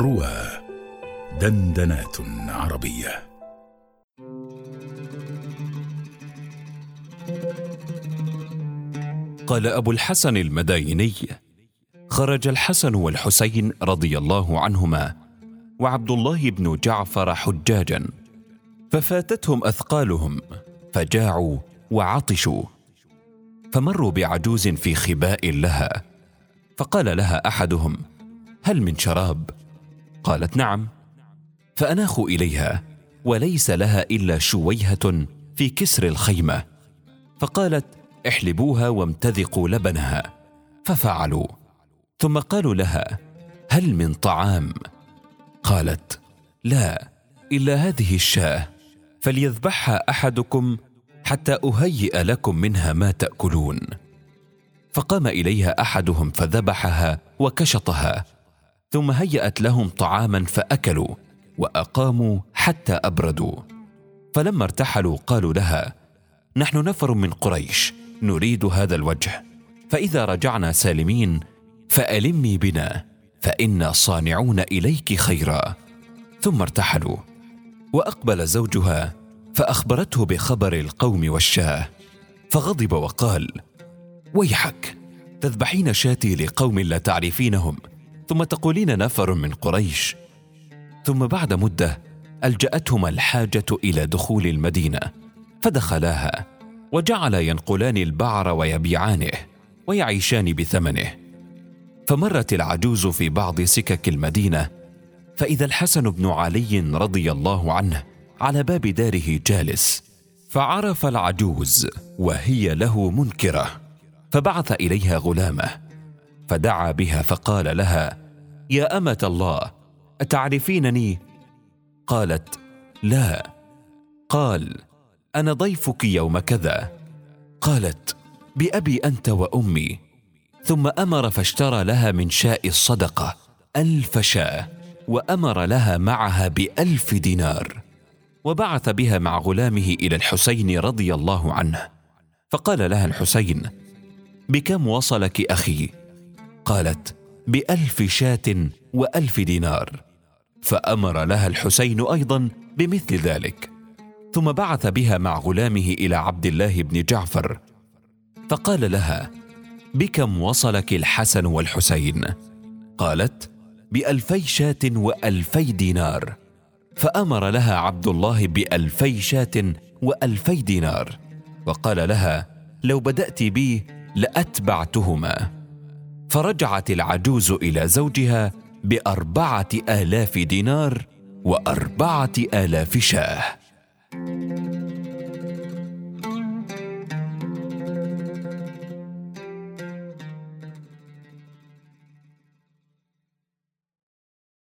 روى دندنات عربية. قال أبو الحسن المدايني خرج الحسن والحسين رضي الله عنهما وعبد الله بن جعفر حجاجا ففاتتهم أثقالهم فجاعوا وعطشوا فمروا بعجوز في خباء لها فقال لها أحدهم هل من شراب؟ قالت نعم. فاناخوا إليها وليس لها إلا شويهة في كسر الخيمة. فقالت احلبوها وامتذقوا لبنها. ففعلوا. ثم قالوا لها هل من طعام؟ قالت لا إلا هذه الشاة فليذبحها أحدكم حتى أهيئ لكم منها ما تأكلون. فقام إليها أحدهم فذبحها وكشطها. ثم هيأت لهم طعاما فأكلوا وأقاموا حتى أبردوا. فلما ارتحلوا قالوا لها نحن نفر من قريش نريد هذا الوجه. فإذا رجعنا سالمين فالمي بنا فإنا صانعون إليك خيرا. ثم ارتحلوا. وأقبل زوجها فأخبرته بخبر القوم والشاه. فغضب وقال ويحك تذبحين شاتي لقوم لا تعرفينهم. ثم تقولين نفر من قريش. ثم بعد مدة ألجأتهما الحاجة إلى دخول المدينة فدخلاها وجعل ينقلان البعر ويبيعانه ويعيشان بثمنه. فمرت العجوز في بعض سكك المدينة فإذا الحسن بن علي رضي الله عنه على باب داره جالس فعرف العجوز وهي له منكرة فبعث إليها غلامه. فدعا بها فقال لها يا أمة الله أتعرفينني؟ قالت لا. قال أنا ضيفك يوم كذا. قالت بأبي أنت وأمي. ثم أمر فاشترى لها من شاء الصدقة ألف شاة وأمر لها معها بألف دينار وبعث بها مع غلامه إلى الحسين رضي الله عنه. فقال لها الحسين بكم وصلك أخي؟ قالت بألف شاة وألف دينار. فأمر لها الحسين أيضا بمثل ذلك. ثم بعث بها مع غلامه إلى عبد الله بن جعفر. فقال لها بكم وصلك الحسن والحسين؟ قالت بألفي شاة وألفي دينار. فأمر لها عبد الله بألفي شاة وألفي دينار. وقال لها لو بدأت بي لأتبعتهما. فرجعت العجوز إلى زوجها بأربعة آلاف دينار وأربعة آلاف شاه.